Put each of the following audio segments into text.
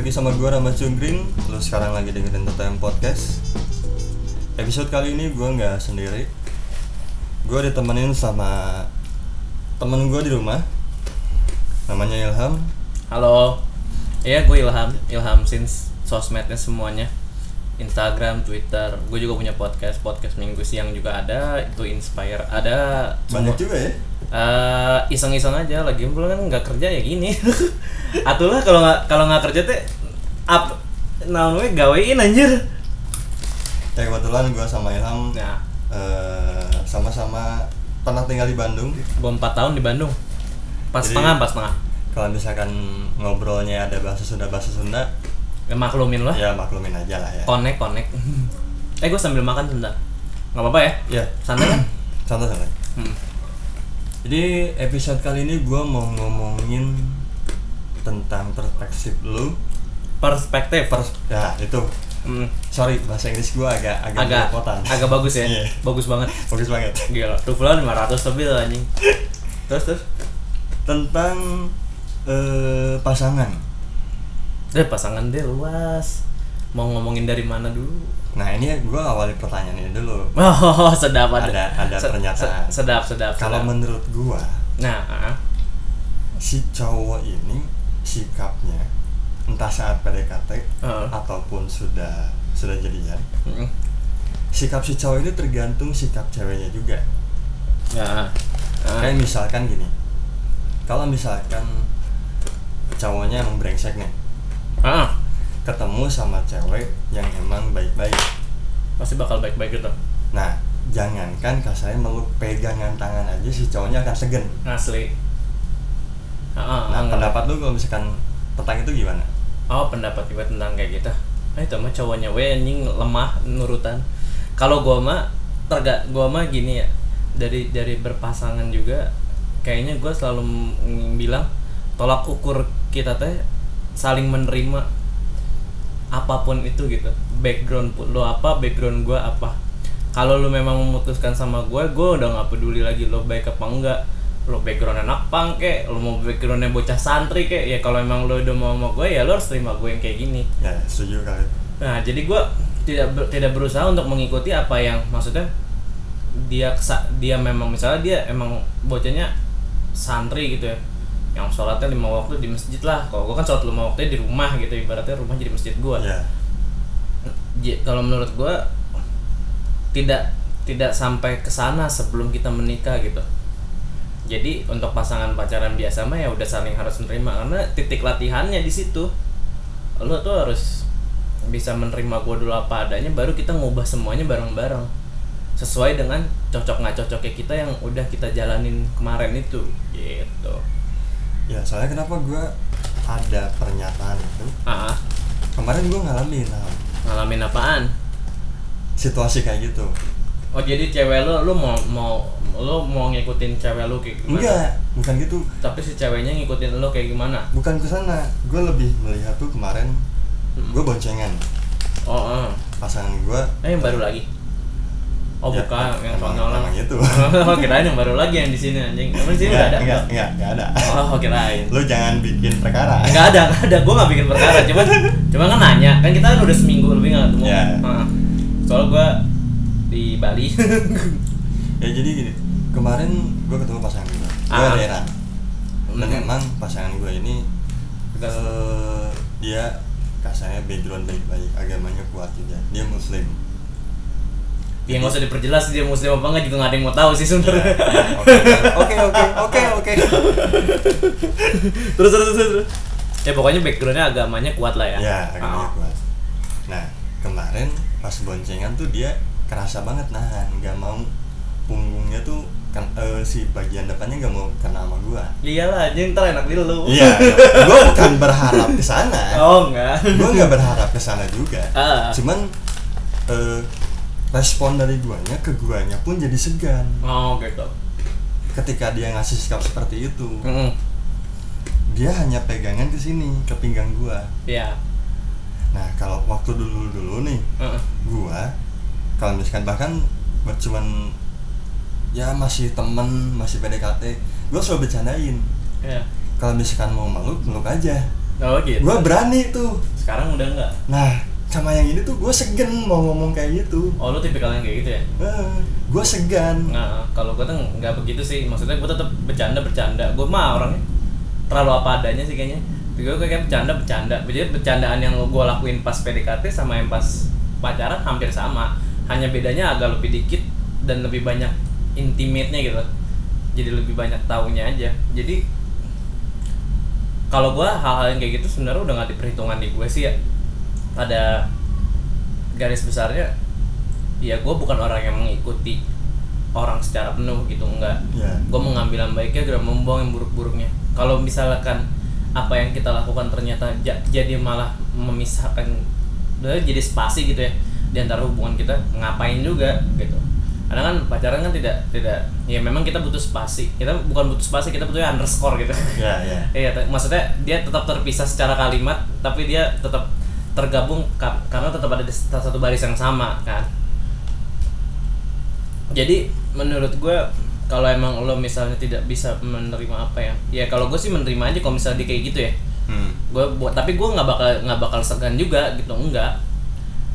lagi sama gue Rama Cungkring Lu sekarang lagi dengerin TTM Podcast. Episode kali ini gue nggak sendiri. Gue ditemenin sama temen gue di rumah. Namanya Ilham. Halo, iya gue Ilham, Ilham since sosmednya semuanya. Instagram, Twitter, gue juga punya podcast, podcast minggu siang juga ada, itu Inspire, ada Banyak juga ya Eh, iseng-iseng aja lagi pula kan nggak kerja ya gini. Atulah kalau nggak kalau nggak kerja teh up namanya gawein anjir. Ya kebetulan gue sama Ilham nah eh, Sama-sama pernah tinggal di Bandung. Gue empat tahun di Bandung. Pas Jadi- setengah pas setengah. Kalau misalkan ngobrolnya ada bahasa Sunda bahasa Sunda ya, maklumin lah. Ya maklumin aja lah ya. Connect connect. Eh gue sambil makan sebentar. Nggak apa-apa ya? Ya santai kan? Santai-santai hmm. Jadi episode kali ini gue mau ngomongin tentang perspektif lu. Perspektif? Pers ya itu. Hmm, sorry bahasa Inggris gue agak agak agak belepotan. agak bagus ya? Iya. bagus banget. Bagus banget. Gila Tufla 500 lebih lah anjing. Terus terus? Tentang eh, pasangan. Deh pasangan deh luas. Mau ngomongin dari mana dulu nah ini gue awali pertanyaannya dulu oh sedap ada Ada- ada pernyataan. sedap sedap kalau menurut gue nah ah. si cowok ini sikapnya entah saat PDKT Heeh. ataupun sudah sudah jadian Mm. sikap si cowok ini tergantung sikap ceweknya juga ya Ah. Kayak misalkan gini, kalau misalkan cowoknya emang brengsek nih, ah ketemu sama cewek yang emang baik-baik. pasti bakal baik-baik gitu Nah, jangankan kasarnya meluk pegangan tangan aja si cowoknya akan segen. asli Ah, ah, Nah, enggak. pendapat lu kalau misalkan tentang itu gimana? oh pendapat gue tentang kayak gitu ah itu mah cowoknya we anjing lemah nurutan kalau gua mah terga gua mah gini ya dari dari berpasangan juga kayaknya gua selalu bilang tolak ukur kita teh saling menerima apa pun itu gitu. Background lo apa background gua apa. Kalau lu memang memutuskan sama gua gua udah nggak peduli lagi lo baik apa enggak. Lo background anak pang kek lo mau backgroundnya bocah santri kek. Ya kalau emang lo udah mau sama gue ya lo harus terima gue yang kayak gini. Ya, setuju kali. nah jadi gue tidak ber- tidak berusaha untuk mengikuti apa yang maksudnya dia dia memang misalnya dia emang bocahnya santri gitu ya yang sholatnya lima waktu di masjid lah. Kalau gue kan sholat lima waktu di rumah gitu ibaratnya rumah jadi masjid gue J- kalau menurut gue tidak tidak sampai ke sana sebelum kita menikah gitu. Jadi untuk pasangan pacaran biasa mah ya udah saling harus menerima. Karena titik latihannya di situ. Lo tuh harus bisa menerima gue dulu apa adanya baru kita ngubah semuanya bareng-bareng. Sesuai dengan cocok nggak cocoknya kita yang udah kita jalanin kemarin itu gitu ya soalnya kenapa gue ada pernyataan itu? Ah kemarin gue ngalamin Ham, ngalamin apaan? Situasi kayak gitu. Oh jadi cewek lo lo mau mau lo mau ngikutin cewek lo kayak gimana? Enggak bukan gitu. Tapi si ceweknya ngikutin lo kayak gimana? Bukan ke sana gue lebih melihat tuh kemarin Hmm. gue boncengan. Oh, oh. pasangan gue eh yang baru lagi oh Ya, bukan yang emang- konyol emang itu. oh kirain yang baru lagi yang di sini anjing emang di sini enggak, ada enggak enggak enggak ada oh kirain lu jangan bikin perkara Enggak ada, enggak ada. Gue gak bikin perkara. Cuman, cuman kan nanya. Kan kita udah seminggu lebih gak ketemu. Ya. Heeh. Soalnya gue di Bali. ya jadi gini kemarin gue ketemu pasangan gue gue Ah. daerah dan Hmm. emang pasangan gue ini eh, dia kasarnya background baik-baik agamanya kuat juga dia muslim ya nggak usah diperjelas dia muslim apa enggak juga gak ada yang mau tahu sih Ya, sebenarnya. oke oke oke oke terus, terus, terus. Ya pokoknya backgroundnya agamanya kuat lah ya. ya agamanya Ah. kuat nah kemarin pas boncengan tuh dia kerasa banget nahan nggak mau punggungnya tuh kan eh, si bagian depannya nggak mau kena sama gua Iyalah, anjing ntar enak di lu. iya gua bukan berharap ke sana Oh enggak. gue nggak berharap ke sana juga Ah. cuman eh, respon dari guanya ke guanya pun jadi segan Oh gitu. ketika dia ngasih sikap seperti itu Mm dia hanya pegangan ke sini ke pinggang gua Iya. nah kalau waktu dulu dulu nih Heeh. gua kalau misalkan bahkan buat cuman ya masih temen masih PDKT gua selalu bercandain Iya. kalau misalkan mau meluk meluk aja oh gitu gue berani tuh sekarang udah enggak nah sama yang ini tuh gue segan mau ngomong kayak gitu oh lu tipikal yang kayak gitu ya gue segan Nah, kalau gue tuh nggak begitu sih. Maksudnya gue tetap bercanda bercanda. Gue mah orangnya terlalu apa adanya sih kayaknya. Gue kayak bercanda bercanda. Jadi bercandaan yang gue lakuin pas PDKT sama yang pas pacaran hampir sama. Hanya bedanya agak lebih dikit dan lebih banyak intimate-nya gitu. Jadi lebih banyak taunya aja. Jadi kalau gue hal-hal yang kayak gitu sebenarnya udah nggak diperhitungan di gue sih ya. Pada garis besarnya ya gue bukan orang yang mengikuti orang secara penuh gitu enggak. Ya gue mengambil yang baiknya dan membuang yang buruk-buruknya. Kalau misalkan apa yang kita lakukan ternyata ja- jadi malah memisahkan jadi spasi gitu ya di antara hubungan kita ngapain juga gitu. Karena kan pacaran kan tidak tidak ya memang kita butuh spasi. Kita bukan butuh spasi kita butuh underscore gitu. Ya ya Iya, te- maksudnya dia tetap terpisah secara kalimat, tapi dia tetap tergabung ka- karena tetap ada di satu baris yang sama kan. Jadi menurut gue kalau emang lo misalnya tidak bisa menerima apa ya, ya kalau gue sih menerima aja kalau misalnya dia kayak gitu ya. hmm. Gue buat tapi gue nggak bakal nggak bakal segan juga gitu enggak.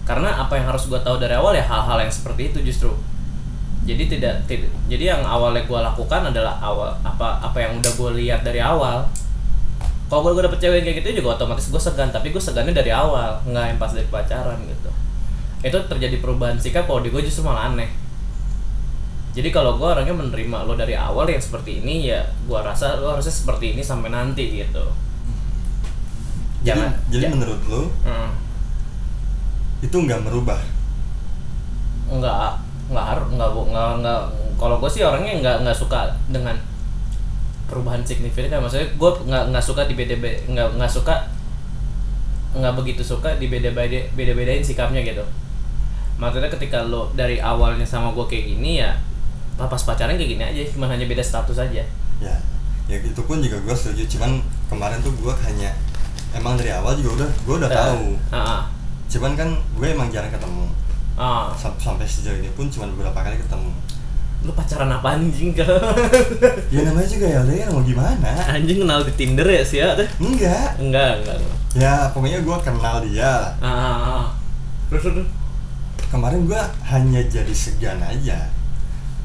Karena apa yang harus gue tahu dari awal ya hal-hal yang seperti itu justru. Jadi tidak, tidak jadi yang awalnya gue lakukan adalah awal apa apa yang udah gue lihat dari awal kalau gue dapet cewek kayak gitu juga otomatis gue segan tapi gue segannya dari awal nggak yang pas dari pacaran gitu. Itu terjadi perubahan sikap kalau di gue justru malah aneh. Jadi kalau gue orangnya menerima lo dari awal yang seperti ini ya gue rasa lo harusnya seperti ini sampai nanti gitu. Jadi jangan jadi ja- menurut lu Hmm, itu nggak merubah? Nggak nggak harus nggak nggak nggak. Kalau gue sih orangnya nggak nggak suka dengan perubahan signifikan maksudnya gue nggak nggak suka di beda nggak nggak suka nggak begitu suka di beda beda beda bedain sikapnya gitu. Maksudnya ketika lo dari awalnya sama gue kayak gini ya pas pacaran kayak gini aja cuma hanya beda status aja. Ya ya itu pun juga gue setuju cuman kemarin tuh gue hanya emang dari awal juga udah gue udah tahu. Ah ah cuman kan gue emang jarang ketemu. Ah. Sam- sampai sejauh ini pun cuma beberapa kali ketemu lu pacaran apa anjing kan ya namanya juga ya udah ya mau gimana? Anjing kenal di tinder ya sih ya enggak. Enggak enggak. Ya pokoknya gue kenal dia. Ah, ah, ah. terus terus kemarin gue hanya jadi segan aja.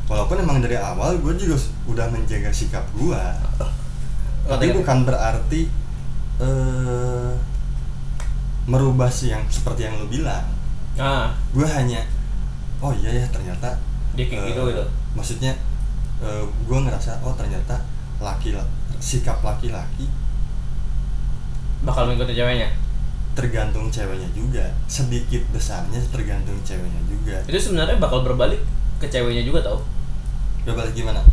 Walaupun emang dari awal gue juga udah menjaga sikap gue tapi Ngerti, bukan berarti eh merubah sih yang seperti yang lo bilang. Ah. Gue hanya oh iya ya ternyata dia kayak eh, gitu. gitu maksudnya gue ngerasa oh ternyata laki sikap laki-laki bakal mengikuti ceweknya? Tergantung ceweknya juga. Sedikit besarnya tergantung ceweknya juga. Itu sebenarnya bakal berbalik ke ceweknya juga tau. Gak balik gimana?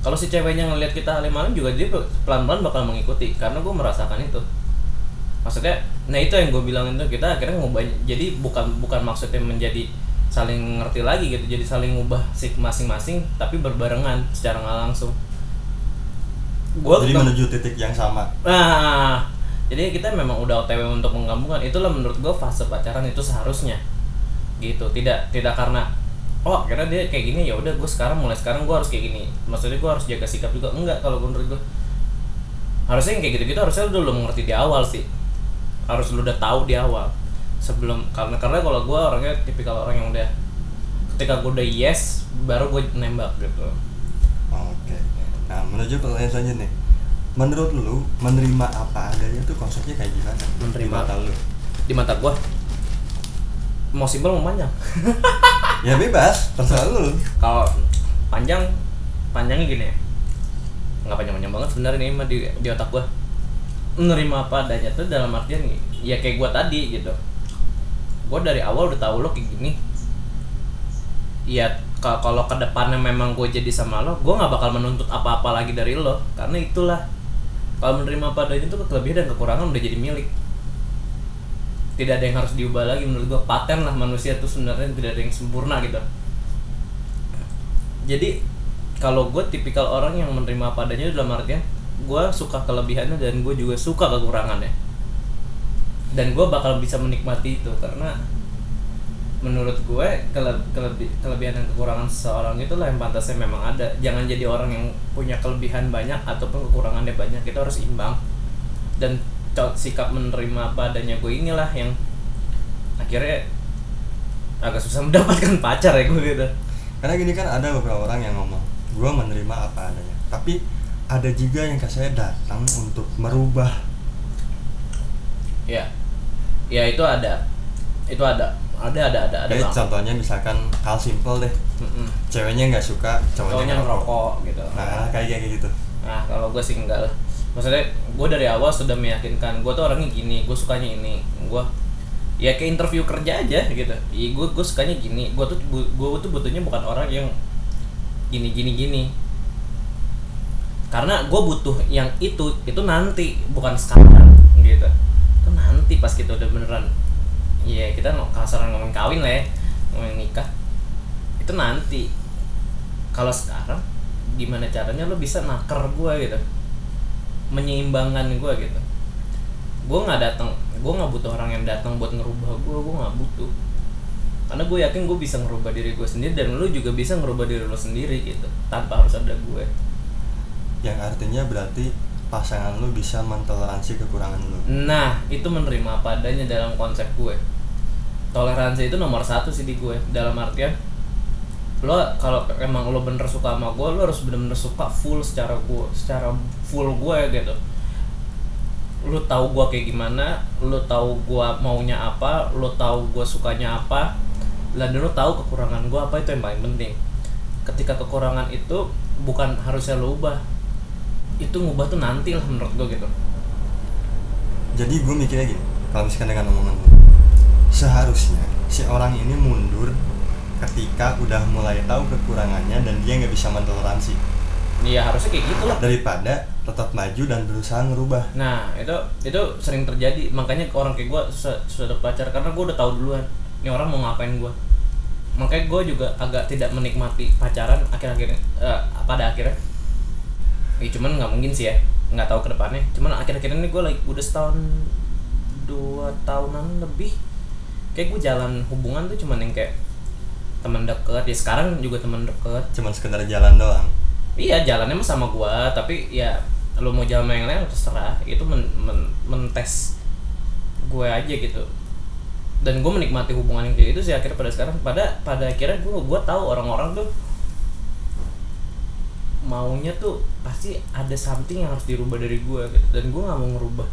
Kalau si ceweknya ngelihat kita alim-alim juga dia pelan-pelan bakal mengikuti. Karena gue merasakan itu. Maksudnya nah itu yang gue bilang itu kita akhirnya ngubah jadi bukan bukan maksudnya menjadi saling ngerti lagi gitu jadi saling ngubah sik masing-masing tapi berbarengan secara nggak langsung gue jadi menuju titik yang sama Nah, jadi kita memang udah OTW untuk menggabungkan. Itulah menurut gue fase pacaran itu seharusnya. Gitu, tidak tidak karena oh akhirnya dia kayak gini ya udah gue sekarang mulai sekarang gue harus kayak gini. Maksudnya gue harus jaga sikap juga. Enggak kalau menurut gue. Harusnya yang kayak gitu-gitu harusnya lu udah mengerti di awal sih. Harus lu udah tahu di awal. Sebelum karena karena kalau gue orangnya tipikal orang yang udah ketika gue udah yes baru gue nembak gitu. oke. Nah menuju pertanyaan selanjutnya. Nih menurut lu menerima apa adanya tuh konsepnya kayak gimana? Menerima. Di mata lu. Di mata gue mau simpel mau panjang. ya bebas. Terserah lu. Kalau panjang panjangnya gini. Ya nggak panjang panjang banget sebenarnya ini mah di, di otak gua. Menerima apa adanya tuh dalam artian ya kayak gua tadi gitu gua dari awal udah tahu lo kayak gini. Ya ka- kalau ke depannya memang gue jadi sama lo gue nggak bakal menuntut apa-apa lagi dari lo. Karena itulah kalau menerima apa adanya itu kelebihan dan kekurangan udah jadi milik. Tidak ada yang harus diubah lagi menurut gue paten lah manusia tuh sebenarnya tidak ada yang sempurna gitu. Jadi kalau gue tipikal orang yang menerima apa adanya dalam artian gue suka kelebihannya dan gue juga suka kekurangannya dan gue bakal bisa menikmati itu karena menurut gue kele, kelebi- kelebihan dan kekurangan seseorang itulah yang pantasnya memang ada. Jangan jadi orang yang punya kelebihan banyak ataupun kekurangannya banyak kita harus imbang. Dan sikap menerima apa adanya gue inilah yang akhirnya agak susah mendapatkan pacar ya gue gitu. Karena gini kan ada beberapa orang yang ngomong gue menerima apa adanya. Tapi ada juga yang saya datang untuk merubah. Ya ya itu ada. Itu ada. Ada ada ada ada bang contohnya misalkan hal simple deh. Mm-mm. ceweknya nggak suka cowoknya cowoknya ngerokok. gitu. Nah kayak kayak gitu. Nah kalau gue sih enggak lah. Maksudnya gue dari awal sudah meyakinkan Gue tuh orangnya gini, gue sukanya ini. Gue ya kayak interview kerja aja gitu. Iya gue gue sukanya gini. Gue tuh gue tuh butuhnya bukan orang yang gini gini gini. Karena gue butuh yang itu Itu nanti bukan sekarang gitu Itu nanti pas kita udah beneran Iya kita kasaran ngomong kawin lah ya Ngomongin nikah. Itu nanti. Kalau sekarang gimana caranya lo bisa naker gue gitu? Menyeimbangkan gue gitu. Gue nggak datang gue nggak butuh orang yang datang buat ngerubah gue gue nggak butuh. Karena gue yakin gue bisa ngerubah diri gue sendiri dan lo juga bisa ngerubah diri lo sendiri gitu tanpa harus ada gue yang artinya berarti pasangan lu bisa mentoleransi kekurangan lu? Nah itu menerima apa adanya dalam konsep gue. Toleransi itu nomor satu sih di gue. Dalam artian lo kalau emang lo bener suka sama gue lo harus bener-bener suka full secara gue secara full gue gitu. Lo tahu gue kayak gimana lo tahu gue maunya apa lo tahu gue sukanya apa dan lo tahu kekurangan gue apa itu yang paling penting. Ketika kekurangan itu bukan harusnya lo ubah itu ngubah tuh nanti lah menurut gue gitu jadi gue mikirnya gini kalau misalkan dengan omongan seharusnya si orang ini mundur ketika udah mulai tahu kekurangannya dan dia nggak bisa mentoleransi Iya harusnya kayak gitu lah. daripada tetap maju dan berusaha ngerubah Nah itu itu sering terjadi makanya orang kayak gue dapet pacar karena gue udah tahu duluan ini orang mau ngapain gue. Makanya gue juga agak tidak menikmati pacaran akhir-akhir eh, pada akhirnya. Ya cuman nggak mungkin sih ya nggak tahu ke depannya. Cuman akhir-akhir ini gue lagi udah setahun dua tahunan lebih kayak gue jalan hubungan tuh cuman yang kayak teman deket ya sekarang juga teman deket cuman sekedar jalan doang Iya jalannya mah sama gua, tapi ya lu mau jalan sama yang lain terserah. Itu men, men- mentes gue aja gitu. Dan gue menikmati hubungan yang kayak itu sih akhirnya pada sekarang. Pada pada akhirnya gue gua tahu orang-orang tuh maunya tuh pasti ada something yang harus dirubah dari gue gitu. Dan gue nggak mau ngerubah.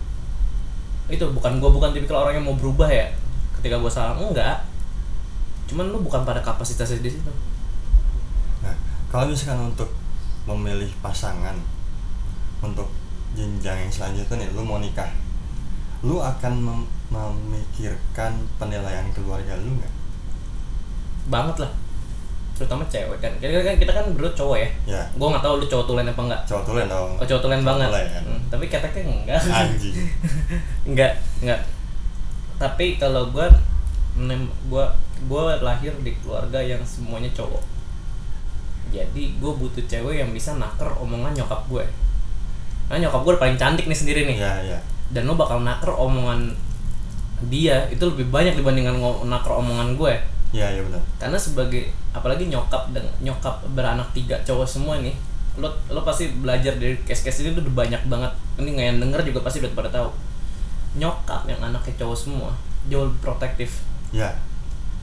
Itu bukan gue bukan tipikal orang yang mau berubah ya. Ketika gue salah enggak. Cuman lu bukan pada kapasitasnya di situ. nah kalau misalkan untuk memilih pasangan untuk jenjang yang selanjutnya nih lu mau nikah lu akan mem- memikirkan penilaian keluarga lu nggak banget lah terutama cewek. Kan kita kan kita kan berdua cowok ya. Ya. Gue nggak tahu lu cowok tulen apa enggak cowok tulen dong. Oh cowok tulen banget. tulen. Hmm, tapi keteknya enggak. Anjing. Enggak enggak. Tapi kalau gue gue gue lahir di keluarga yang semuanya cowok. Jadi gue butuh cewek yang bisa naker omongan nyokap gue nah nyokap gue paling cantik nih sendiri nih. Ya ya. Dan lo bakal naker omongan dia itu lebih banyak dibandingkan naker omongan gue ya ya benar. Karena sebagai apalagi nyokap dan nyokap beranak tiga cowok semua nih lo lo pasti belajar dari case-case ini tuh udah banyak banget. Ini nggak yang denger juga pasti udah pada tahu. Nyokap yang anaknya cowok semua jauh lebih protektif. Ya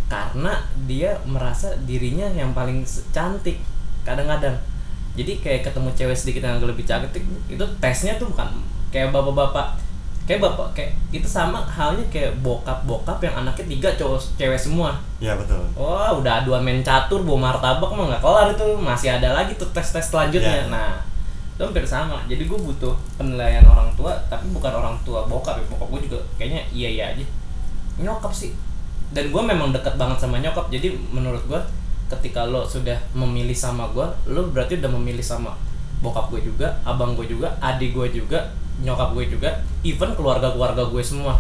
karena dia merasa dirinya yang paling cantik kadang-kadang. Jadi kayak ketemu cewek sedikit yang lebih cantik itu tesnya tuh bukan kayak bapak-bapak kayak bapak kayak itu sama halnya kayak bokap-bokap yang anaknya tiga cowok cewek semua. Ya betul. Wah udah aduan main catur bawa martabak mah nggak kelar itu. Masih ada lagi tuh tes tes selanjutnya. Iya. nah itu hampir sama. Jadi gue butuh penilaian orang tua tapi bukan orang tua bokap ya. Bokap gue juga kayaknya iya iya aja. Nyokap sih. Dan gue memang dekat banget sama nyokap. Jadi menurut gue ketika lo sudah memilih sama gue lo berarti udah memilih sama bokap gue juga abang gue juga adik gue juga nyokap gue juga even keluarga keluarga gue semua.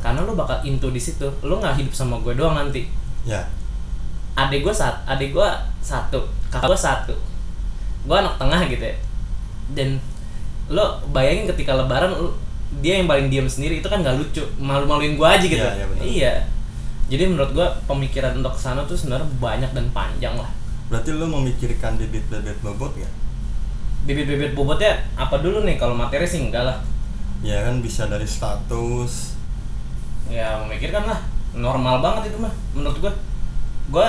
Karena lo bakal into di situ lo nggak hidup sama gue doang nanti. Ya. Adik gue sat adik gue satu kakak gue satu. Gue anak tengah gitu ya. Dan lo bayangin ketika lebaran lo- dia yang paling diam sendiri itu kan nggak lucu. Malu-maluin gue aja gitu. Iya, iya, benar. iya. Jadi menurut gue pemikiran untuk ke sana tuh sebenarnya banyak dan panjang lah. Berarti lu memikirkan bibit bibit bobot nggak bibit-bibit bobotnya apa dulu nih? Kalau materi sih enggak lah. Ya kan bisa dari status. Ya memikirkan lah. Normal banget itu mah menurut gua. Gua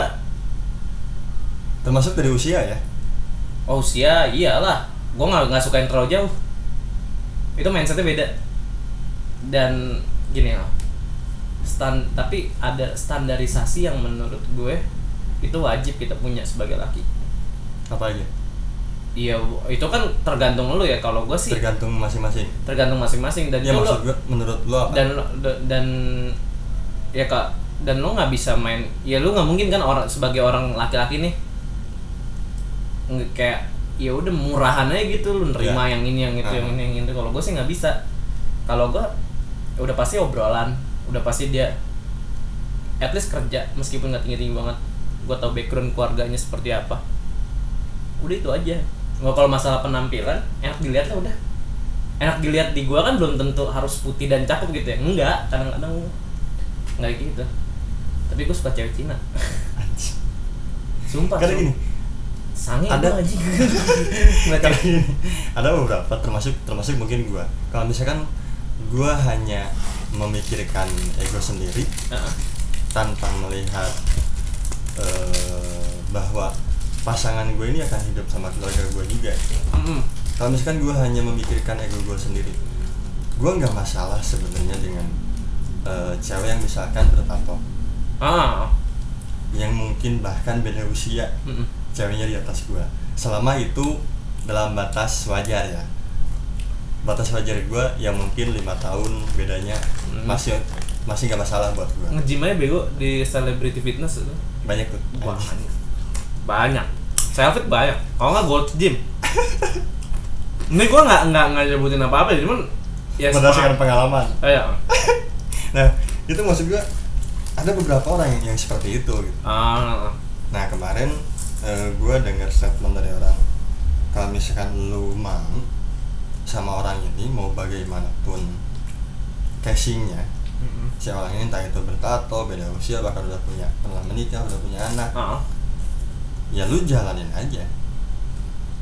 termasuk dari usia ya? Oh usia? Iyalah. Gua nggak nggak suka yang terlalu jauh. Itu mindsetnya beda. Dan gini loh stan tapi ada standarisasi yang menurut gue itu wajib kita punya sebagai laki. Apa aja iya itu kan tergantung lu ya. Kalau gue sih tergantung masing-masing. Tergantung masing-masing. Dan ya itu lo- maksud gue menurut lo apa? dan lo- da- dan ya kak dan lo nggak bisa main. Ya lu nggak mungkin kan orang sebagai orang laki-laki nih kayak ya udah murahan aja gitu lu nerima Ya. yang ini yang itu yang Ah. ini yang itu. Kalau gue sih nggak bisa. Kalau gue udah pasti obrolan. Udah pasti dia at least kerja meskipun nggak tinggi tinggi banget. Gue tau background keluarganya seperti apa. Udah itu aja nggak kalau masalah penampilan enak dilihat lah udah. Enak dilihat di gua kan belum tentu harus putih dan cakep gitu ya. Enggak kadang-kadang nggak kayak gitu. Tapi gue suka cewek Cina. Sumpah karena gini sange Ada- aja ada beberapa termasuk termasuk mungkin gue kalau misalkan gue hanya memikirkan ego sendiri Heeh. tanpa melihat eh, bahwa pasangan gue ini akan hidup sama keluarga gue juga. Mm-mm. kalau misalkan gue hanya memikirkan ego gue sendiri gue nggak masalah sebenarnya dengan eh, cewek yang misalkan bertato ah. Yang mungkin bahkan beda usia Mm-mm. ceweknya di atas gue. Selama itu dalam batas wajar ya. Batas wajar gue yang mungkin lima tahun bedanya Hmm. masih masih nggak masalah buat gue. Ngejim aja bego di celebrity fitness itu. Banyak tuh. Banyak banyak. Selfie banyak. Kalau nggak gold gym. Ini gua nggak nggak nggak nyebutin apa apa cuman ya berdasarkan pengalaman. Eh, ya nah itu maksud gue ada beberapa orang yang, yang seperti itu gitu. Ah nah kemarin gue dengar statement dari orang kalau misalkan lu mau sama orang ini mau bagaimanapun casingnya Mm-mm. si orang ini entah itu bertato beda usia bahkan udah punya pernah menikah udah punya anak ah ya lu jalanin aja.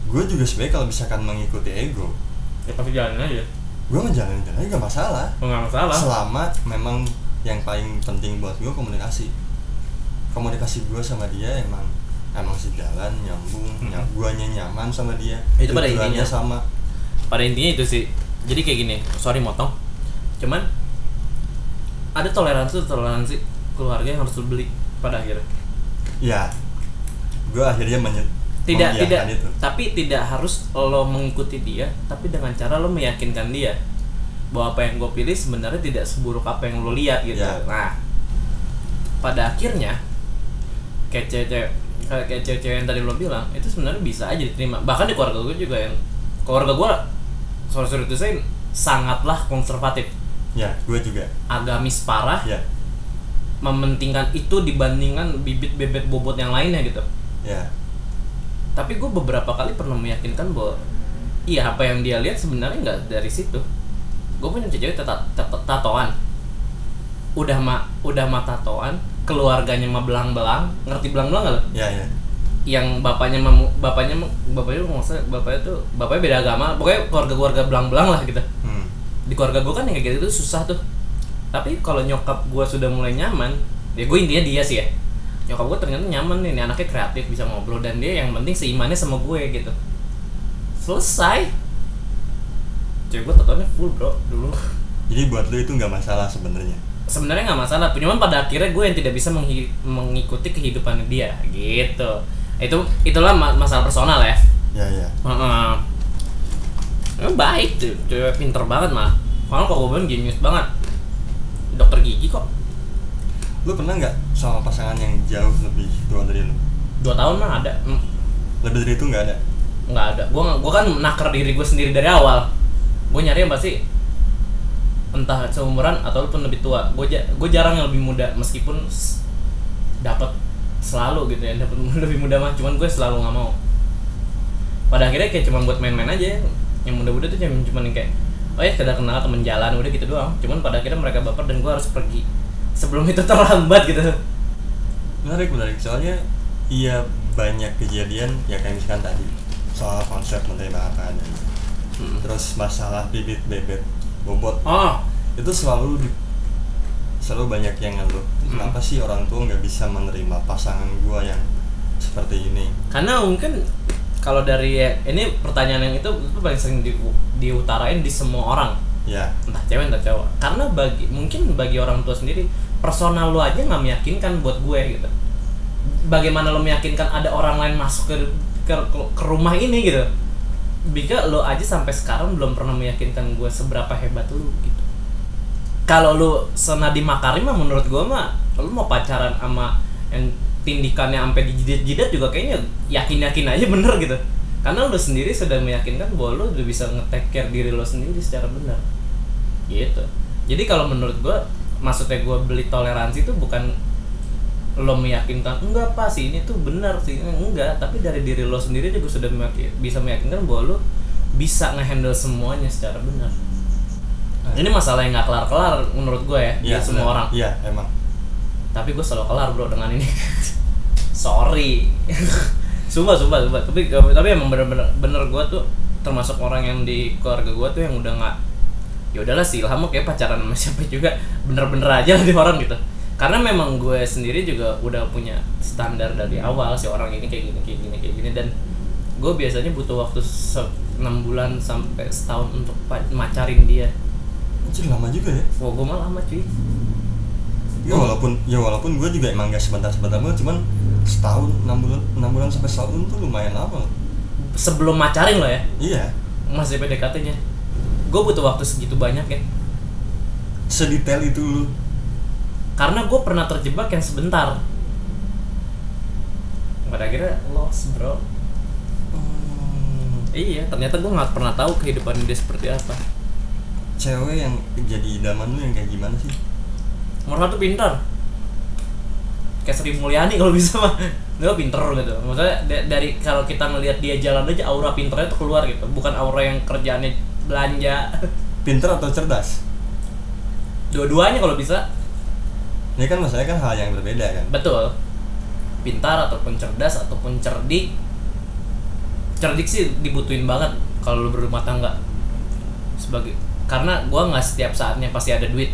Gue juga sebenarnya kalau misalkan mengikuti ego ya pasti jalanin aja. gue ngejalanin aja gak masalah. Nggak masalah. Selama memang yang paling penting buat gue komunikasi. Komunikasi gue sama dia emang emang sejalan nyambung Hmm. nyam, guanya nyaman sama dia. Itu pada intinya. sama. Pada intinya itu sih. Jadi kayak gini sorry motong. Cuman ada toleransi toleransi keluarga yang harus beli pada akhirnya. Ya gue akhirnya menye tidak tidak. itu. Tapi tidak harus lo mengikuti dia tapi dengan cara lo meyakinkan dia bahwa apa yang gue pilih sebenarnya tidak seburuk apa yang lo lihat gitu. Ya. nah pada akhirnya kayak cewek kayak kayak cewek-cewek yang tadi lo bilang itu sebenarnya bisa aja diterima. Bahkan di keluarga gue juga yang keluarga gue sorry sorry itu saya sangatlah konservatif. Ya gue juga. Agamis parah. Ya. Mementingkan itu dibandingkan bibit bebet bobot yang lainnya gitu ya. Tapi gue beberapa kali pernah meyakinkan bahwa iya apa yang dia lihat sebenarnya nggak dari situ. Gue punya cewek tata- tatoan. Udah ma udah mah tatoan keluarganya mah belang-belang ngerti belang-belang nggak lo? ya ya. Yang bapaknya mah bapaknya bapaknya nggak usah bapaknya tuh bapaknya beda agama pokoknya keluarga-keluarga belang-belang lah gitu. Hmm. di keluarga gue kan yang kayak gitu tuh susah tuh. Tapi kalau nyokap gue sudah mulai nyaman ya gue intinya dia sih ya nyokap gue ternyata nyaman nih, nih anaknya kreatif bisa ngobrol dan dia yang penting seimannya sama gue gitu selesai cewek gue tatoannya full bro dulu jadi buat lu itu nggak masalah sebenarnya sebenarnya nggak masalah cuman pada akhirnya gue yang tidak bisa menghi- mengikuti kehidupan dia gitu itu itulah ma- masalah personal ya ya ya Heeh. Emang baik tuh, cewek pinter banget mah. Kalau kok gue bilang genius banget. Dokter gigi kok. Lu pernah nggak sama pasangan yang jauh lebih tua dari lu Dua tahun mah ada. Hmm, lebih dari itu nggak ada Nggak ada. Gue gua kan nakar diri gue sendiri dari awal. Gue nyari yang pasti entah seumuran ataupun lebih tua. Gue gue jarang yang lebih muda meskipun dapat selalu gitu ya dapat lebih muda mah cuman gue selalu nggak mau pada akhirnya kayak cuma buat main-main aja yang muda-muda tuh cuma cuma kayak oh ya sekedar kenal temen jalan udah gitu doang cuman pada akhirnya mereka baper dan gue harus pergi sebelum itu terlambat gitu. Menarik menarik. Soalnya iya banyak kejadian ya kayak misalkan tadi soal konsep menerima apa adanya Hmm. terus masalah bibit bebet bobot. Oh. Itu selalu di- selalu banyak yang ngeluh kenapa sih orang tua nggak bisa menerima pasangan gua yang seperti ini? Karena mungkin kalau dari ini pertanyaan yang itu itu paling sering di, diutarain di semua orang. Ya entah cewek entah cowok. Karena bagi mungkin bagi orang tua sendiri personal lo aja nggak meyakinkan buat gue gitu. Bagaimana lo meyakinkan ada orang lain masuk ke ke, ke rumah ini gitu. Bika lo aja sampai sekarang belum pernah meyakinkan gue seberapa hebat lu gitu. Kalau lu senadi makarim mah menurut gue mah lu mau pacaran sama yang tindikannya sampai dijidat-jidat juga kayaknya yakin-yakin aja bener gitu. Karena lu sendiri sudah meyakinkan bahwa lu udah bisa nge-take care diri lo sendiri secara benar gitu. Jadi kalau menurut gue maksudnya gue beli toleransi itu bukan lo meyakinkan enggak pak sih ini tuh benar sih enggak. Tapi dari diri lo sendiri juga sudah meyakin, bisa meyakinkan bahwa lo bisa ngehandle semuanya secara benar. Nah, ini masalah yang nggak kelar-kelar menurut gue ya, Iya, di semua benar. orang. Iya emang. Tapi gue selalu kelar bro dengan ini. Sorry. Sumpah sumpah sumpah. Tapi tapi emang bener-bener bener gue tuh termasuk orang yang di keluarga gue tuh yang udah nggak ya udahlah sih Ilham kayak pacaran sama siapa juga bener-bener aja lah di orang gitu. Karena memang gue sendiri juga udah punya standar dari awal si orang ini kayak gini kayak gini kayak gini dan gue biasanya butuh waktu enam bulan sampai setahun untuk macarin dia. Anjir lama juga ya? Wah gue malah lama cuy. Ya walaupun ya walaupun gue juga emang gak sebentar-sebentar banget cuman setahun enam bulan enam bulan sampai setahun tuh lumayan lama. Sebelum macarin lo ya? Iya. Masih PDKT-nya gue butuh waktu segitu banyak ya. Sedetail itu lu. Karena gue pernah terjebak yang sebentar. Pada akhirnya lost bro. Hmm, iya ternyata gue nggak pernah tahu kehidupan dia seperti apa. Cewek yang jadi idaman lu yang kayak gimana sih? Nomor satu pintar. Kayak Sri Mulyani kalau bisa mah. Dia pinter gitu. Maksudnya da- dari kalau kita ngelihat dia jalan aja aura pinternya tuh keluar gitu. Bukan aura yang kerjaannya belanja pinter atau cerdas dua-duanya kalau bisa ini kan masalahnya kan hal yang berbeda kan Betul. Pintar ataupun cerdas ataupun cerdik. Cerdik sih dibutuhin banget kalau lu berumah tangga. Sebagai karena gua nggak setiap saatnya pasti ada duit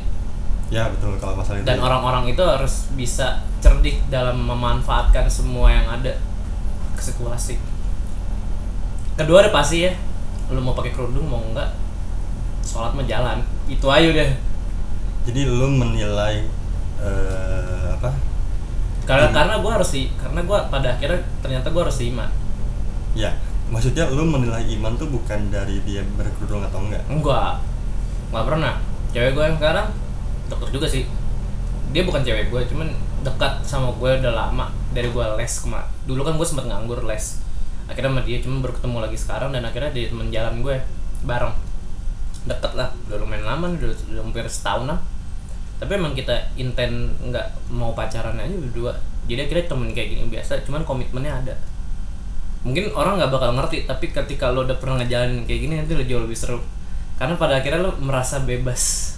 ya betul kalau masalah itu dan orang-orang itu harus bisa cerdik dalam memanfaatkan semua yang ada ke situasi. Kedua udah pasti ya, lu mau pakai kerudung mau enggak, sholat mah jalan. Itu aja udah. jadi lu menilai eh, apa Karena Hmm. karena gua harus sih, karena gua pada akhirnya ternyata gua harus iman. ya maksudnya lu menilai iman tuh bukan dari dia berkerudung atau enggak Enggak, nggak pernah. Cewek gue yang sekarang deket juga sih. Dia bukan cewek gue, cuman dekat sama gue udah lama dari gue les kemar. Dulu kan gue sempet nganggur les. Akhirnya sama dia cuma baru ketemu lagi sekarang dan akhirnya dia temen jalan gue bareng. Deket lah, udah lumayan lama, udah, udah hampir lah. Tapi emang kita intent nggak mau pacaran aja berdua. Jadi akhirnya temen kayak gini biasa, cuman komitmennya ada mungkin orang nggak bakal ngerti tapi ketika lo udah pernah ngejalanin kayak gini nanti lo jauh lebih seru karena pada akhirnya lo merasa bebas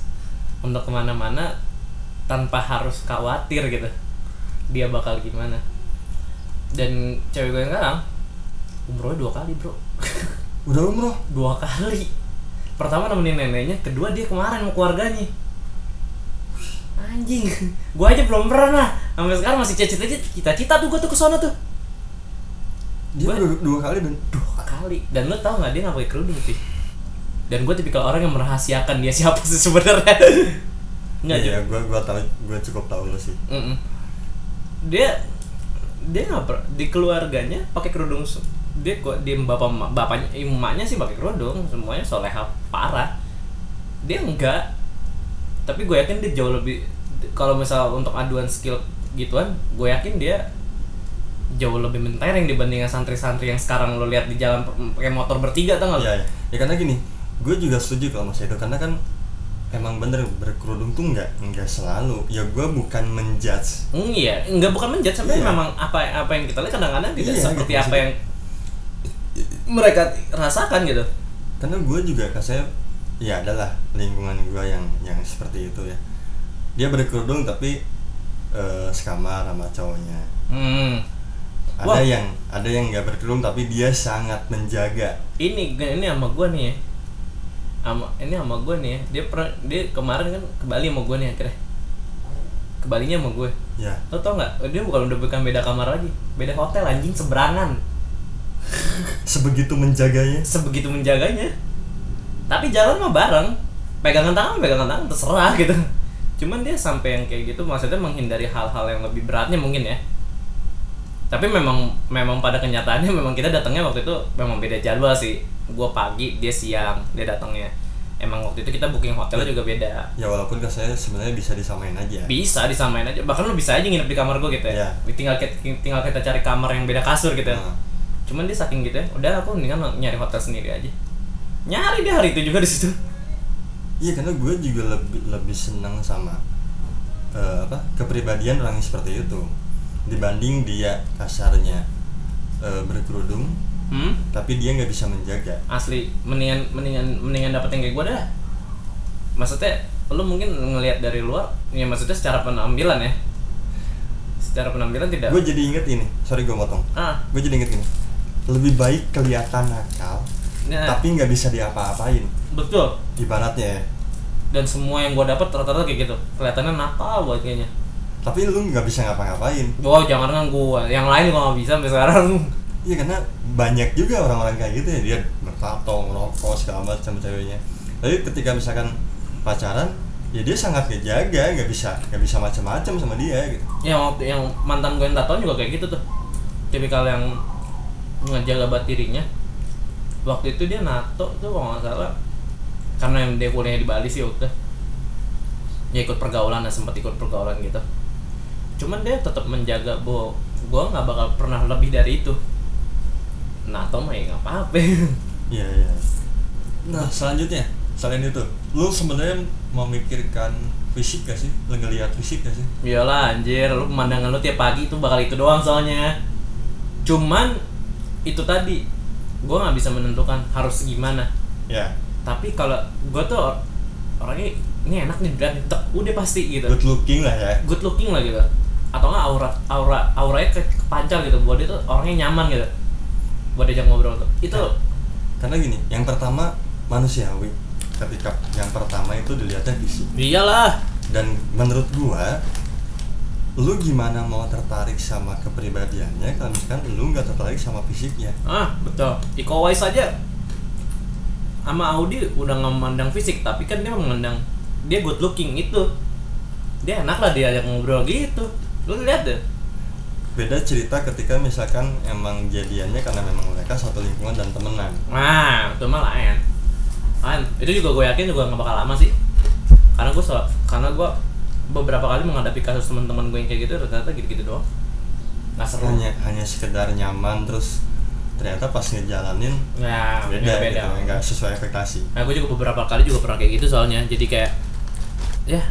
untuk ke mana-mana tanpa harus khawatir gitu dia bakal gimana dan cewek gue yang sekarang umrohnya dua kali bro. Udah umroh? Dua kali. Pertama nemenin neneknya kedua dia kemarin mau keluarganya. Anjing. Gue aja belum pernah sampai sekarang masih cita-cita cita-cita tuh gue tuh ke sana tuh. Dia Gua- udah dua kali dan dua kali. Dan lo tau nggak dia nggak pakai kerudung sih? Dan gue tipikal orang yang merahasiakan dia siapa sih sebenarnya. Nggak iya Jun? gua gua tahu gua cukup tahu lu sih. Mm-mm. dia dia nggak di keluarganya pakai kerudung dia kok dia bapak bapaknya emaknya sih pakai kerudung semuanya soleha parah dia enggak tapi gue yakin dia jauh lebih kalau misal untuk aduan skill gituan gue yakin dia jauh lebih mentereng dibandingkan santri-santri yang sekarang lo lihat di jalan pakai motor bertiga tau nggak lo? Iya, iya. ya karena gini gue juga setuju kalau mas Edo karena kan emang bener berkerudung tuh nggak nggak selalu ya gue bukan menjudge Hmm, iya, enggak bukan menjudge sampai Iya. memang apa apa yang kita lihat kadang-kadang tidak Iya, seperti gitu, apa yang mereka rasakan gitu. karena gue juga kasih ya adalah lingkungan gue yang yang seperti itu ya. Dia berkerudung tapi eh, sekamar sama cowoknya. Hmm. ada Wah. yang ada yang nggak berkerudung tapi dia sangat menjaga. Ini ini sama gua nih ya. sama ini sama gue nih ya. Dia pernah dia kemarin kan ke Bali sama gue nih akhirnya. Ke Balinya sama gue. Ya. Lo tau nggak? Dia bukan udah bukan beda kamar lagi. Beda hotel anjing seberangan sebegitu menjaganya. Sebegitu menjaganya. Tapi jalan mah bareng. Pegangan tangan pegangan tangan terserah gitu. Cuman dia sampai yang kayak gitu maksudnya menghindari hal-hal yang lebih beratnya mungkin ya. Tapi memang memang pada kenyataannya memang kita datangnya waktu itu memang beda jadwal sih. Gue pagi dia siang dia datangnya. Emang waktu itu kita booking hotelnya juga beda. Ya walaupun kan saya sebenarnya bisa disamain aja. Bisa disamain aja. Bahkan lu bisa aja nginep di kamar gue gitu ya. Iya. tinggal kita, tinggal kita cari kamar yang beda kasur gitu ya. Nah, cuman dia saking gitu ya udah aku mendingan nyari hotel sendiri aja. Nyari dia hari itu juga di situ. Iya karena gue juga lebih lebih senang sama eh, apa kepribadian orang yang seperti itu. Dibanding dia kasarnya eh, berkerudung hmm? tapi dia nggak bisa menjaga. Asli mendingan mendingan mendingan dapet yang kayak gue dah. Maksudnya lu mungkin ngelihat dari luar ya maksudnya secara penampilan ya. Secara penampilan tidak gue jadi inget ini sorry gue motong ah. Gue jadi inget ini lebih baik kelihatan nakal nah, tapi nggak bisa diapa-apain. Betul. Ibaratnya ya. Dan semua yang gue dapet rata-rata kayak gitu. Kelihatannya nakal buat kayaknya. Tapi lu nggak bisa ngapa-ngapain. Wow jangan kan gue yang lain gue nggak bisa sampai sekarang. Iya karena banyak juga orang-orang kayak gitu ya. Dia bertato, ngerokok segala macam ceweknya. Tapi ketika misalkan pacaran, ya dia sangat ngejaga, nggak bisa nggak bisa macam-macam sama dia gitu. yang waktu yang mantan gue yang tato juga kayak gitu tuh. Tipikal yang ngejaga buat dirinya waktu itu dia nato tuh kalau nggak salah karena yang dia kuliah di Bali sih itu ya ikut pergaulan ya sempat ikut pergaulan gitu cuman dia tetap menjaga bahwa gue nggak bakal pernah lebih dari itu nato mah ya nggak apa-apa Iya iya. Nah selanjutnya selain itu, lu sebenarnya memikirkan fisik gak sih? Lu ngelihat fisik gak sih? Iyalah anjir, lu pemandangan lu tiap pagi itu bakal itu doang soalnya. Cuman itu tadi gua nggak bisa menentukan harus gimana. Ya. Tapi kalau gua tuh or- orangnya ini enak nih dan tek, udah pasti gitu. Good looking lah ya. Good looking lah gitu. Atau nggak aura aura auranya ke kepancar gitu buat dia tuh orangnya nyaman gitu. Buat diajak ngobrol tuh. Itu Karena gini, yang pertama manusiawi. Ketika yang pertama itu dilihatnya fisik. iyalah. dan menurut gua lu gimana mau tertarik sama kepribadiannya kalau misalkan lu nggak tertarik sama fisiknya Ah, betul. Iko Uwais aja sama Audi udah nggak memandang fisik, tapi kan dia memandang dia good looking itu. Dia enak lah dia ajak ngobrol gitu. Lu lihat deh. beda cerita ketika misalkan emang jadiannya karena memang mereka satu lingkungan dan temenan Nah, itu mah lain. Lain. Itu juga gue yakin juga nggak bakal lama sih. Karena gue karena gue beberapa kali menghadapi kasus teman-teman gue yang kayak gitu ternyata gitu-gitu doang. Nggak seru. hanya hanya sekedar nyaman terus ternyata pas ngejalanin Ya, beda, beda. gitu nggak sesuai ekspektasi Nah, gue juga beberapa kali juga pernah kayak gitu soalnya. Jadi kayak ya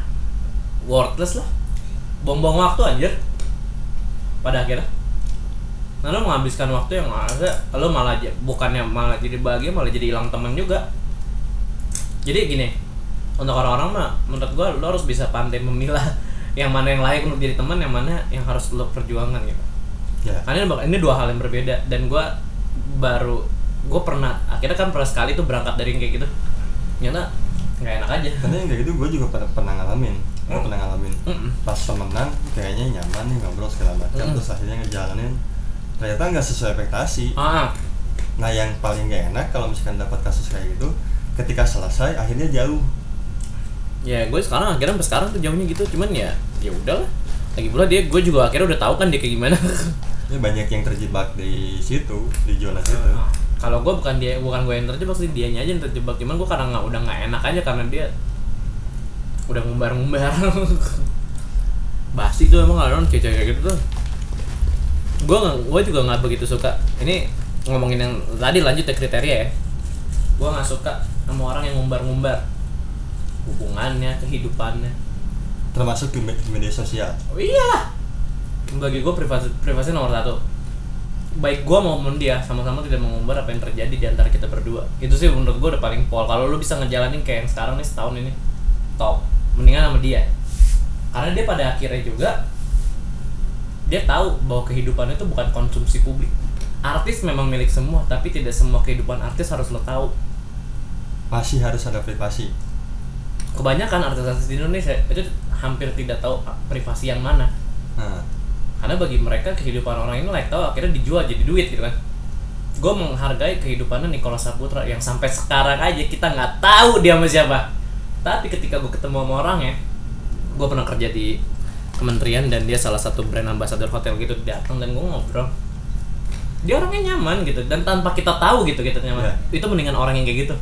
worthless lah. Buang-buang waktu anjir. Pada akhirnya. Nah, lo menghabiskan waktu yang ada, lo malah bukannya malah jadi bahagia, malah jadi hilang teman juga. Jadi gini, untuk orang-orang mah menurut gua lo harus bisa pandai memilah yang mana yang layak untuk jadi teman, yang mana yang harus lo perjuangan gitu. Ya. Karena ini, ini dua hal yang berbeda. Dan gue baru gue pernah akhirnya kan pernah sekali tuh berangkat dari yang kayak gitu. Ternyata nggak enak aja. Karena yang kayak gitu gue juga pernah, pernah ngalamin. Gue Hmm. pernah ngalamin. Mm-mm. pas temenan kayaknya nyaman nih ngobrol segala macam. Mm. terus akhirnya ngejalanin. Ternyata nggak sesuai ekspektasi. Ah. Nah yang paling gak enak kalau misalkan dapat kasus kayak gitu Ketika selesai akhirnya jauh ya gue sekarang akhirnya sampai sekarang tuh jauhnya gitu. Cuman ya ya udahlah. Lagi pula dia gue juga akhirnya udah tahu kan dia kayak gimana. Ya banyak yang terjebak di situ Di zona situ. Kalau gue bukan dia bukan gue yang terjebak sih dianya aja yang terjebak. Cuman gue kadang nggak udah nggak enak aja karena dia udah ngumbar-ngumbar. Basi tuh emang kalau kayak kayak gitu tuh. Gue gue juga nggak begitu suka. Ini ngomongin yang tadi lanjut ya kriteria ya. Gue nggak suka sama orang yang ngumbar-ngumbar hubungannya kehidupannya. Termasuk di, me- di media sosial? Oh iyalah bagi gue privasi privasi nomor satu. Baik gue maupun dia sama-sama tidak mengumbar apa yang terjadi di antara kita berdua. Itu sih menurut gue udah paling pol. Kalau lu bisa ngejalanin kayak yang sekarang nih setahun ini top. Mendingan sama dia. Karena dia pada akhirnya juga dia tahu bahwa kehidupan itu bukan konsumsi publik. Artis memang milik semua tapi tidak semua kehidupan artis harus lo tahu. Masih harus ada privasi kebanyakan artis-artis di Indonesia itu hampir tidak tahu privasi yang mana. Nah karena bagi mereka kehidupan orang ini like tahu akhirnya dijual jadi duit gitu kan. Gue menghargai kehidupannya Nicholas Saputra yang sampai sekarang aja kita nggak tahu dia sama siapa. Tapi ketika gue ketemu sama orangnya gue pernah kerja di kementerian dan dia salah satu brand ambassador hotel gitu datang dan gue ngobrol. Dia orangnya nyaman gitu dan tanpa kita tahu gitu gitu nyaman. Iya. itu mendingan orang yang kayak gitu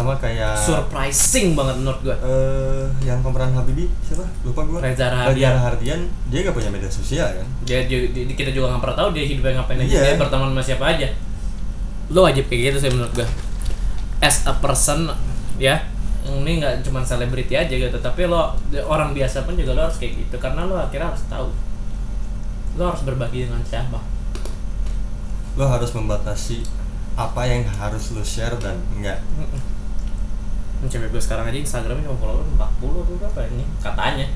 sama kayak surprising banget menurut gue eh yang pemeran Habibie siapa? Lupa gua. Reza Rahardian. Rahardian dia nggak punya media sosial kan? Dia, dia- dia- kita juga nggak pernah tahu dia hidupnya ngapain aja. Iya. dia berteman sama siapa aja. Lo wajib kayak gitu sih menurut gue as a person ya. Ini nggak cuma selebriti aja gitu tapi lo orang biasa pun juga lo harus kayak gitu karena lo akhirnya harus tahu. Lo harus berbagi dengan siapa. Lo harus membatasi apa yang harus lo share dan enggak cewek gue sekarang aja Instagramnya cuma follower 40 tuh berapa ini? Katanya.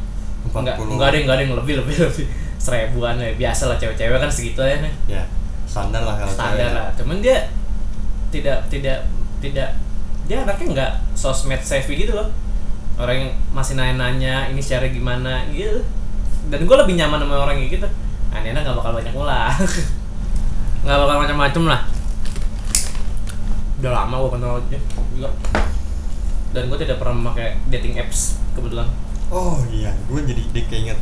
Enggak, 40. enggak ada yang enggak ada yang lebih lebih lebih. Seribuan ya. Biasa lah cewek-cewek kan segitu ya nih. Ya standar lah kalau standar lah. Cuman dia tidak tidak tidak dia anaknya nggak sosmed savvy gitu loh. Orang yang masih nanya-nanya ini share gimana gitu. Dan gue lebih nyaman sama orang kayak gitu. Nah ini anak nggak bakal banyak ulah. Nggak bakal macam-macam lah. Udah lama gue kenal dia. Juga dan gue tidak pernah memakai dating apps kebetulan. Oh iya. Gue jadi dik keinget.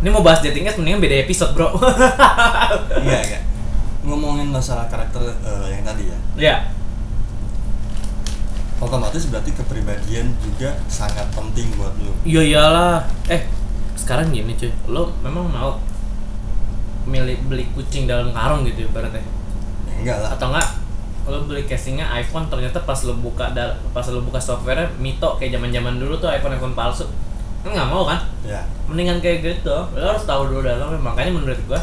Ini mau bahas dating apps mendingan beda episode bro. Iya iya. Ngomongin masalah karakter eh, yang tadi ya. Ya otomatis berarti kepribadian juga sangat penting buat lo Iya iyalah. Eh, sekarang gini cuy, lo memang mau milih beli kucing dalam karung gitu ya, enggak lah. Atau enggak lo beli casingnya iPhone ternyata pas lo buka dal- pas lo buka software mito kayak zaman zaman dulu tuh iPhone iPhone palsu. Kan nggak mau kan? Ya. Mendingan kayak gitu lo harus tahu dulu dalamnya makanya menurut gua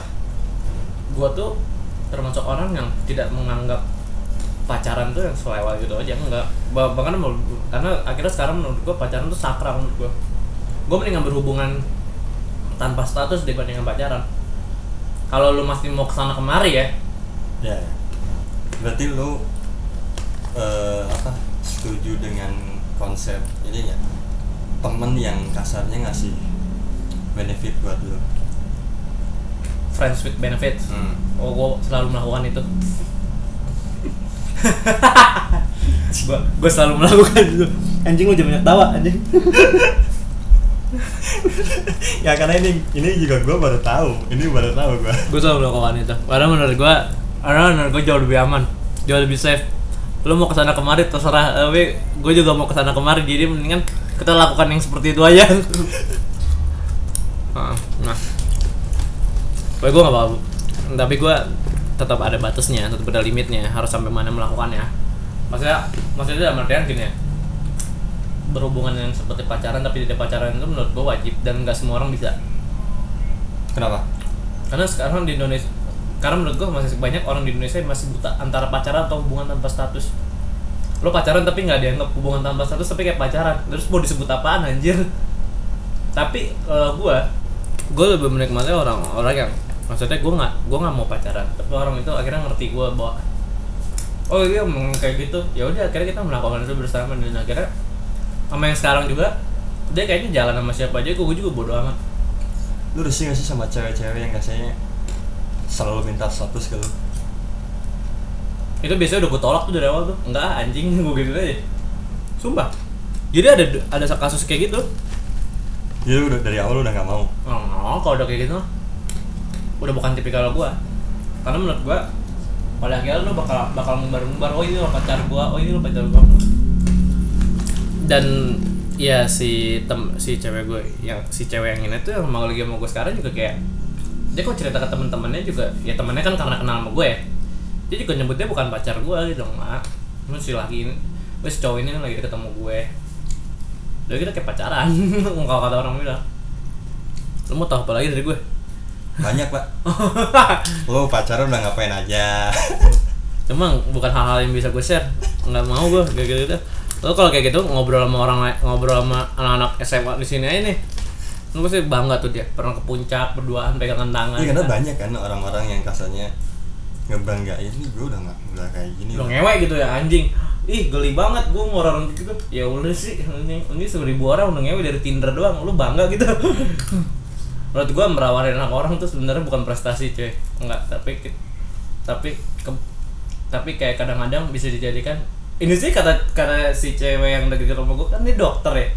gua tuh termasuk orang yang tidak menganggap pacaran tuh yang selewat gitu aja enggak. Bah- bahkan karena akhirnya sekarang menurut gua pacaran tuh sakral menurut gua. Gua mendingan berhubungan tanpa status dibandingkan pacaran. Kalau lu masih mau ke sana kemari ya ya ya. Berarti lo eh, apa setuju dengan konsep ini ya temen yang kasarnya ngasih benefit buat lo friends with benefits? Hmm. oh gua selalu melakukan itu. Gua gua selalu melakukan itu. Anjing lu jangan banyak tawa anjing. Ya karena ini ini juga gue baru tahu. Ini baru tahu gue gue selalu melakukan itu. Karena menurut gue karena menurut gue jauh lebih aman jauh lebih safe. Lu mau ke sana kemari terserah. Tapi gue juga mau ke sana kemari jadi mendingan kita lakukan yang seperti itu aja. Ah, nah. Gue gue nggak apa tapi gue tetap ada batasnya tetap ada limitnya. Harus sampai mana melakukannya. Maksudnya maksudnya dalam artian gini ya. Berhubungan yang seperti pacaran tapi tidak pacaran itu menurut gue wajib dan nggak semua orang bisa. Kenapa? Karena sekarang di Indonesia karena menurut gua masih banyak orang di Indonesia yang masih buta antara pacaran atau hubungan tanpa status. Lo pacaran tapi nggak dianggap hubungan tanpa status tapi kayak pacaran. Terus mau disebut apaan anjir? Tapi kalau gua gua lebih menikmati orang-orang yang maksudnya gua nggak gua nggak mau pacaran. Tapi orang itu akhirnya ngerti gua bahwa oh iya kayak gitu. Ya udah akhirnya kita melakukan itu bersama. Dan akhirnya sama yang sekarang juga dia kayaknya jalan sama siapa aja gua juga bodo amat. Lu risih gak sih sama cewek-cewek yang kasihnya selalu minta status ke lu itu biasanya udah gue tolak tuh dari awal tuh. Enggak anjing gue gitu aja. Sumpah. Jadi ada ada kasus kayak gitu? Jadi udah dari awal udah gak mau. Oh kalau udah kayak gitu udah bukan tipikal gue karena menurut gue pada akhirnya lu bakal bakal ngumbar-ngumbar oh ini lo pacar gue oh ini lo pacar gue dan ya si tem si cewek gue yang si cewek yang ini tuh yang mau lagi sama gue sekarang juga kayak dia kok cerita ke temen-temennya juga ya temennya kan karena kenal sama gue ya. Dia juga nyebutnya bukan pacar gue gitu dong mak. Lu si laki ini si cowok ini lagi ketemu gue. Udah kita kayak pacaran kalau kata orang bilang. Lu mau tau apa lagi dari gue? Banyak pak. Lu pacaran udah ngapain aja? Emang bukan hal-hal yang bisa gue share. Nggak mau gue kayak gitu gitu lo kalau kayak gitu ngobrol sama orang ngobrol sama anak-anak SMA di sini aja nih lu pasti bangga tuh dia pernah ke puncak berduaan pegangan tangan Iya karena banyak kan orang-orang yang kasarnya ngebanggain ini gue udah nggak udah kayak gini lo loh." ngewek gitu ya anjing. Ih geli banget gue mau orang gitu. Ya udah sih ini ini seribu orang udah ngewe dari Tinder doang lu bangga gitu. Menurut gue merawarin anak orang tuh sebenarnya bukan prestasi cuy. Enggak tapi tapi ke- tapi kayak kadang-kadang bisa dijadikan ini sih kata kata si cewek yang deket sama gue kan dia dokter ya.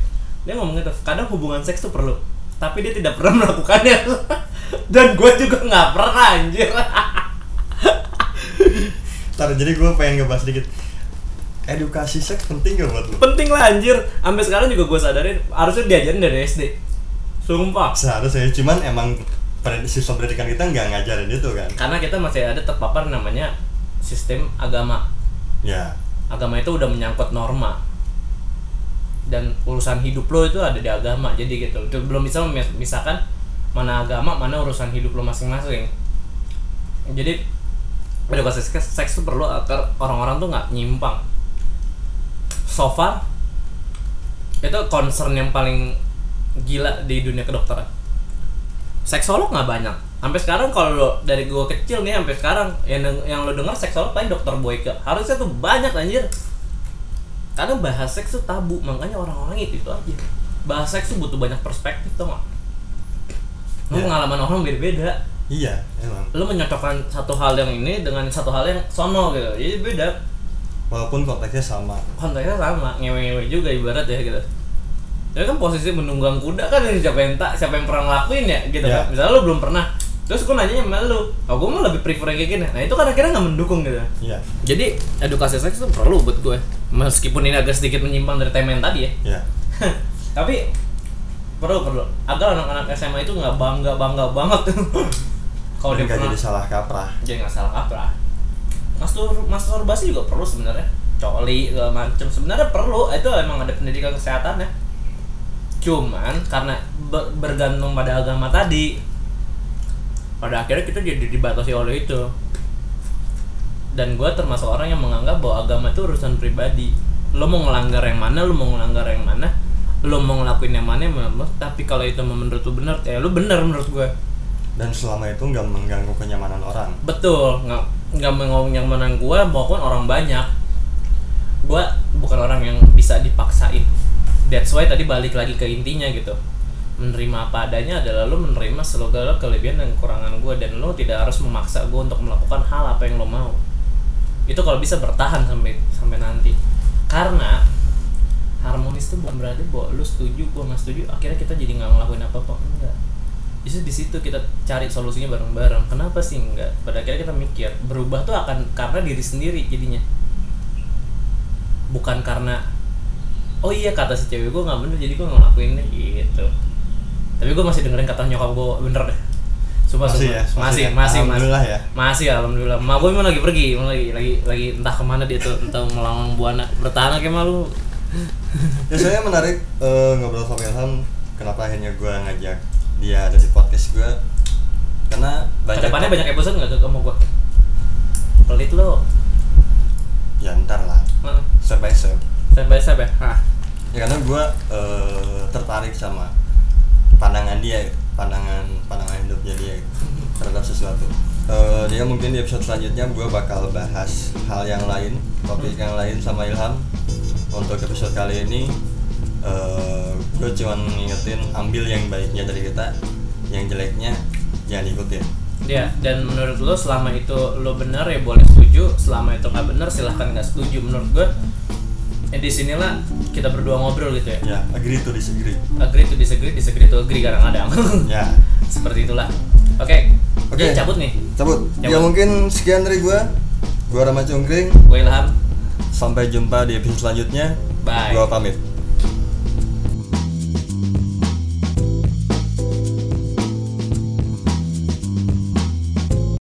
Dia ngomong gitu kadang hubungan seks tuh perlu tapi dia tidak pernah melakukannya. Dan gue juga nggak pernah anjir. Ntar jadi gue pengen ngebahas dikit Edukasi seks penting gak buat lu? penting lah anjir. Sampai sekarang juga gue sadarin. Harusnya diajarin dari SD sumpah. Seharusnya cuman emang sistem pendidikan kita nggak ngajarin itu kan? Karena kita masih ada terpapar namanya sistem agama. Ya. Agama itu udah menyangkut norma dan urusan hidup lo itu ada di agama. Jadi gitu. Itu belum bisa misalkan mana agama mana urusan hidup lo masing-masing. Jadi edukasi seks, seks itu perlu agar orang-orang tuh nggak nyimpang. So far itu concern yang paling gila di dunia kedokteran. Seksolog nggak banyak. Sampai sekarang kalau lo dari gue kecil nih sampai sekarang yang yang lo denger seksolog paling dokter Boyke harusnya tuh banyak anjir karena bahas seks tuh tabu makanya orang-orang itu itu aja. Bahas seks tuh butuh banyak perspektif nggak? Lo Ya. pengalaman orang beda-beda. Iya emang. Lo menyocokkan satu hal yang ini dengan satu hal yang sono gitu. Jadi beda. Walaupun konteksnya sama. Konteksnya sama ngewe-ngewe juga ibarat ya gitu. Jadi kan posisi menunggang kuda kan ini siapa yang tak siapa yang pernah ngelakuin ya gitu Ya. kan misalnya lu belum pernah terus gue nanya sama lu oh gue mah lebih prefer yang kayak gini. Nah itu kan akhirnya nggak mendukung gitu. Iya. Jadi edukasi seks itu perlu buat gue meskipun ini agak sedikit menyimpang dari tema yang tadi ya. Iya. Tapi perlu perlu. Agar anak-anak SMA itu nggak bangga bangga banget. Kalau dia pernah. jadi salah kaprah. Jadi nggak salah kaprah. Mastur masturbasi juga perlu sebenarnya. Coli segala macem. Sebenarnya perlu. Itu emang ada pendidikan kesehatan ya cuman karena be- bergantung pada agama tadi pada akhirnya kita jadi dibatasi oleh itu. Dan gue termasuk orang yang menganggap bahwa agama itu urusan pribadi. Lo mau ngelanggar yang mana lo mau ngelanggar yang mana lo mau ngelakuin yang mana yang mana tapi kalau itu menurut lu benar ya lu benar menurut gue Dan selama itu nggak mengganggu kenyamanan orang. Betul nggak nggak mau nyamanan gue maupun orang banyak. Gue bukan orang yang bisa dipaksain. That's why tadi balik lagi ke intinya gitu menerima apa adanya adalah lo menerima segala kelebihan dan kekurangan gue dan lo tidak harus memaksa gue untuk melakukan hal apa yang lo mau. Itu kalau bisa bertahan sampai sampai nanti. Karena harmonis itu bukan berarti bahwa lu setuju gue nggak setuju akhirnya kita jadi nggak ngelakuin apa apa enggak. Itu di situ kita cari solusinya bareng-bareng. Kenapa sih enggak? Pada akhirnya kita mikir berubah tuh akan karena diri sendiri jadinya. Bukan karena oh iya kata si cewek gue nggak bener jadi gue ngelakuinnya gitu tapi gue masih dengerin kata nyokap gue bener deh Sumpah, Masih sumpah. ya? masih, Masih ya? masih, masih, ya? masih alhamdulillah. Ma gue emang lagi pergi, emang lagi lagi lagi entah ke mana dia tuh, entah melawan buana. Bertahan kayak malu. Ya saya menarik eh, ngobrol sama Ilham Kenapa akhirnya gue ngajak dia ada di podcast gue Karena banyak Ke depannya banyak episode nggak tuh kamu gue? Pelit lo. Ya ntar lah Heeh. Step by step Step by step ya. Hah. ya karena gue eh, tertarik sama pandangan dia pandangan pandangan hidupnya dia terhadap sesuatu. Eh, dia mungkin di episode selanjutnya gue bakal bahas hal yang lain topik yang lain sama Ilham. Untuk episode kali ini gue cuman ngingetin ambil yang baiknya dari kita yang jeleknya jangan ikutin. Ya, dan menurut lo selama itu lo benar ya boleh setuju, selama itu nggak benar silahkan nggak setuju. Menurut gue, ya di sinilah kita berdua ngobrol gitu ya. ya agree to disagree Agree to disagree, disagree to agree kadang-kadang. ya Seperti itulah. Oke, Oke. Jadi cabut nih. cabut Cabut. ya mungkin sekian dari gue gue Rama Cungkring Gue Ilham. sampai jumpa di episode selanjutnya Bye. gue pamit